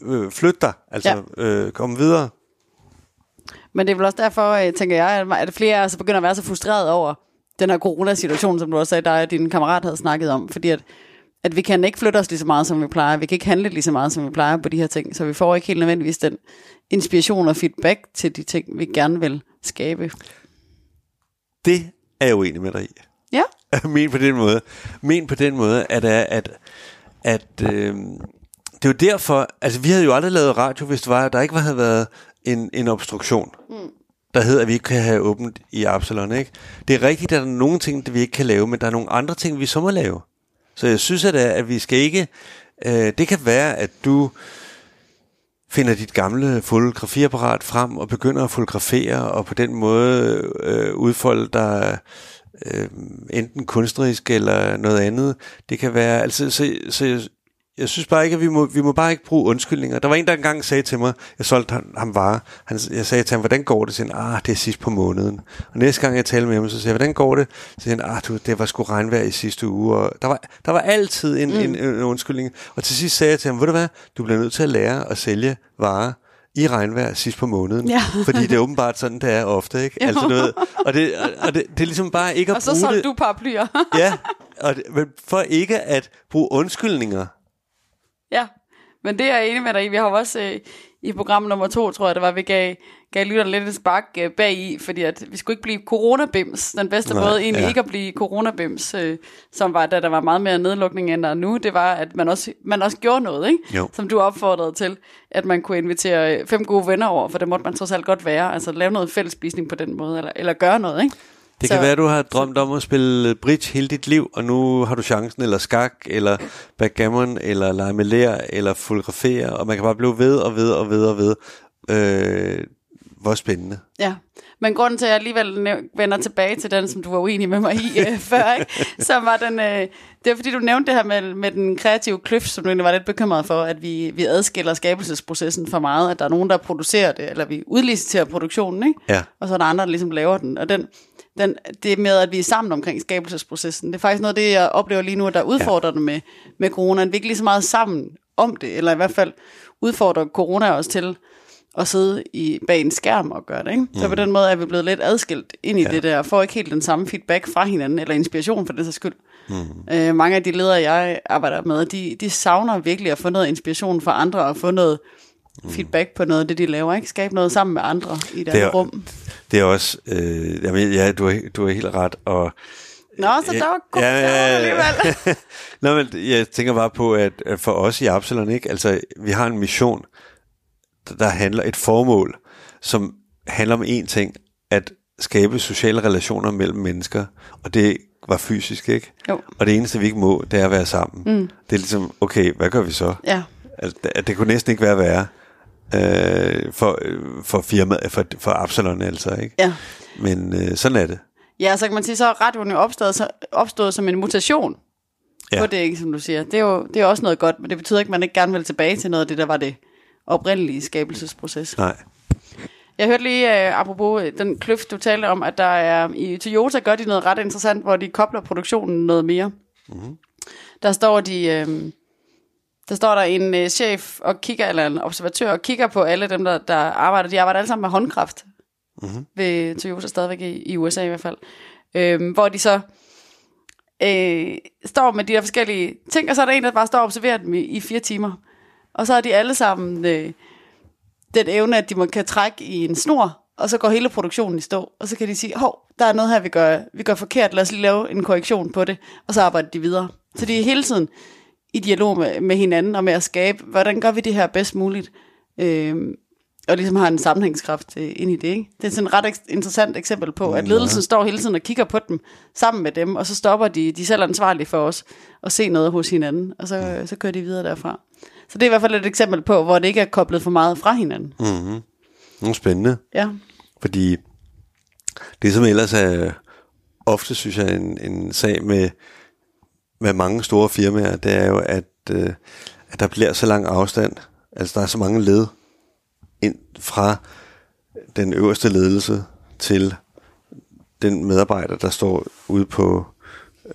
S3: øh, flyt dig, altså ja. øh, kom videre.
S2: Men det er vel også derfor, øh, tænker jeg, at- at flere altså begynder at være så frustreret over den her coronasituation, som du også sagde, dig og din kammerat havde snakket om. Fordi at, at vi kan ikke flytte os lige så meget, som vi plejer. Vi kan ikke handle lige så meget, som vi plejer på de her ting. Så vi får ikke helt nødvendigvis den inspiration og feedback til de ting, vi gerne vil skabe.
S3: Det er jeg uenig med dig i.
S2: Ja.
S3: Men på den måde. Men på den måde, at, at, at, at øh, det er jo derfor, altså vi havde jo aldrig lavet radio, hvis det var, der ikke havde været en, en obstruktion. Mm. Der hedder, at vi ikke kan have åbent i Absalon, ikke? Det er rigtigt, at der er nogle ting, det vi ikke kan lave, men der er nogle andre ting, vi så må lave. Så jeg synes, at, at vi skal ikke... Øh, det kan være, at du finder dit gamle fotografiapparat frem og begynder at fotografere, og på den måde øh, udfolde dig øh, enten kunstnerisk eller noget andet. Det kan være, altså, så, så jeg, jeg synes bare ikke, at vi må, vi må bare ikke bruge undskyldninger. Der var en, der engang sagde til mig, jeg solgte ham, ham varer, han, jeg sagde til ham, hvordan går det? Så han, ah, det er sidst på måneden. Og næste gang jeg talte med ham, så siger jeg, hvordan går det? Så han, ah, du, det var sgu regnvejr i sidste uge. Og der, var, der var altid en, mm. en, en, en undskyldning. Og til sidst sagde jeg til ham, ved du hvad, du bliver nødt til at lære at sælge varer i regnvejr sidst på måneden. Ja. fordi det er åbenbart sådan, det er ofte, ikke? Altså, du ved, og det, og det, det er ligesom bare ikke at
S2: Og så
S3: bruge
S2: solgte
S3: det.
S2: du paraplyer.
S3: Ja, og det, men for ikke at bruge undskyldninger.
S2: Ja, men det er jeg enig med dig i. Vi har jo også øh, i program nummer to, tror jeg, det var, vi gav, gav lytterne lidt et spark øh, bag i, fordi at vi skulle ikke blive coronabims. Den bedste
S3: Nej,
S2: måde egentlig
S3: ja.
S2: ikke at blive coronabims, øh, som var, da der var meget mere nedlukning end der er nu, det var, at man også, man også gjorde noget, ikke?
S3: Jo.
S2: som du opfordrede til, at man kunne invitere øh, fem gode venner over, for det måtte man trods alt godt være, altså lave noget fællesspisning på den måde, eller, eller gøre noget, ikke?
S3: Det
S2: Så-
S3: kan være, at du har drømt om at spille bridge hele dit liv, og nu har du chancen, eller skak, eller backgammon, eller lege eller fotografere, og man kan bare blive ved og ved og ved og ved. Øh, hvor spændende.
S2: Ja, men grunden til, at jeg alligevel vender tilbage til den, som du var uenig med mig i øh, før, ikke? så var den, øh, det var fordi, du nævnte det her med, med den kreative kløft, som du egentlig var lidt bekymret for, at vi, vi adskiller skabelsesprocessen for meget, at der er nogen, der producerer det, eller vi udliciterer produktionen, ikke?
S3: Ja.
S2: og så er der andre, der ligesom laver den. Og den, den, det med, at vi er sammen omkring skabelsesprocessen, det er faktisk noget af det, jeg oplever lige nu, der udfordrer ja. det med, med corona. Vi er ikke lige så meget sammen om det, eller i hvert fald udfordrer corona os til at sidde i, bag en skærm og gøre det. Ikke? Så på den måde er vi blevet lidt adskilt ind i ja. det der, og får ikke helt den samme feedback fra hinanden, eller inspiration for den sags skyld. Mm. Øh, mange af de ledere, jeg arbejder med, de, de savner virkelig at få noget inspiration fra andre, og få noget feedback på noget af det, de laver. Ikke? Skabe noget sammen med andre i deres
S3: Det er-
S2: rum.
S3: Det er også, øh, jamen, ja, du har, du har helt ret, og
S2: Nå, så der var god ja, ja, alligevel.
S3: Nå, men jeg tænker bare på, at for os i Absalon, ikke, altså, vi har en mission, der- der handler et formål, som handler om én ting, at skabe sociale relationer mellem mennesker, og det var fysisk, ikke?
S2: Jo.
S3: Og det eneste, vi ikke må, det er at være sammen. Mm. Det er ligesom, okay, hvad gør vi så?
S2: Ja,
S3: Altså, det, det kunne næsten ikke være værre øh, for, øh, for firmaet, for, for Absalon altså, ikke?
S2: ja.
S3: Men øh, sådan er det.
S2: Ja, så kan man sige, så er radioen jo opstået, så, opstået som en mutation
S3: Ja.
S2: på det, ikke, som du siger. Det er jo det er også noget godt, men det betyder ikke, at man ikke gerne vil tilbage til noget af det, der var det oprindelige skabelsesproces.
S3: Nej.
S2: Jeg hørte lige, uh, apropos øh, den kløft, du talte om, at der er i Toyota gør de noget ret interessant, hvor de kobler produktionen noget mere. Mm-hmm. Der står de... Øh, der står der en øh, chef og kigger, eller en observatør og kigger på alle dem, der, der arbejder. De arbejder alle sammen med håndkraft mm-hmm. ved Toyota stadigvæk i, i USA i hvert fald. Øhm, hvor de så øh, står med de der forskellige ting, og så er der en, der bare står og observerer dem i, i fire timer. Og så er de alle sammen øh, den evne, at de må, kan trække i en snor, og så går hele produktionen i stå. Og så kan de sige, hov, der er noget her, vi gør, vi gør forkert, lad os lige lave en korrektion på det. Og så arbejder de videre. Så de er hele tiden i dialog med, med hinanden, og med at skabe, hvordan gør vi det her bedst muligt. Øhm, og ligesom har en sammenhængskraft øh, ind i det. Ikke? Det er sådan et ret ek- interessant eksempel på, at ledelsen står hele tiden og kigger på dem sammen med dem, og så stopper de, de er selv ansvarlige for os, og se noget hos hinanden, og så, så kører de videre derfra. Så det er i hvert fald et eksempel på, hvor det ikke er koblet for meget fra hinanden.
S3: Mm-hmm. Spændende.
S2: Ja,
S3: Fordi det som ellers er ofte, synes jeg, en, en sag med, med mange store firmaer, det er jo, at, øh, at der bliver så lang afstand. Altså der er så mange led ind fra den øverste ledelse til den medarbejder, der står ude på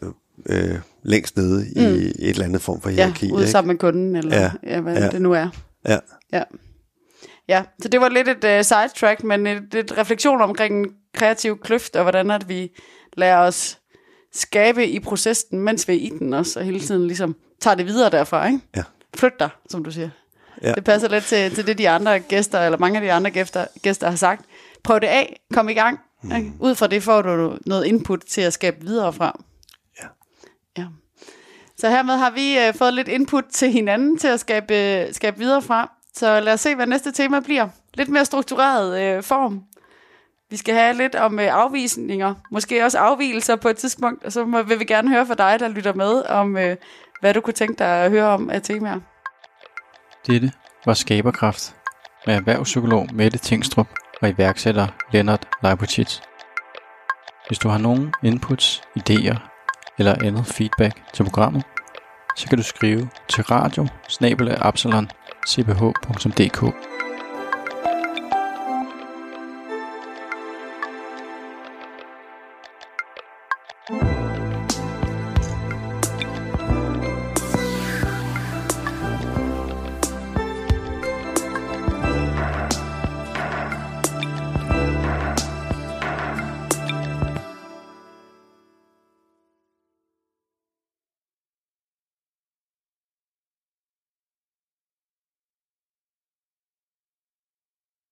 S3: øh, øh, længst nede i,
S2: Mm.
S3: et eller andet form for
S2: ja
S3: hierarki.
S2: ude
S3: ikke?
S2: sammen med kunden, eller
S3: Ja,
S2: ja, ja, hvad
S3: ja.
S2: ja. det nu er.
S3: Ja.
S2: Ja. Ja, så det var lidt et uh, sidetrack, men et, et refleksion omkring en kreativ kløft, og hvordan at vi lærer os skabe i processen, mens vi er i den også, og hele tiden ligesom tager det videre derfra, ikke?
S3: Ja.
S2: Flyt dig, som du siger.
S3: Ja.
S2: Det passer lidt til, til det, de andre gæster, eller mange af de andre gæster, gæster har sagt. Prøv det af, kom i gang, Mm. Ud fra det får du noget input til at skabe videre fra.
S3: Ja.
S2: ja. Så hermed har vi øh, fået lidt input til hinanden til at skabe, øh, skabe videre fra. Så lad os se, hvad næste tema bliver. Lidt mere struktureret øh, form. Vi skal have lidt om øh, afvisninger, måske også afvielser på et tidspunkt, og så må, vil vi gerne høre fra dig, der lytter med, om øh, hvad du kunne tænke dig at høre om af temaer.
S1: Dette var Skaberkraft med erhvervspsykolog Mette Tingstrup og iværksætter Lennart Leibotic. Hvis du har nogen inputs, idéer eller andet feedback til programmet, så kan du skrive til radio cbh.dk.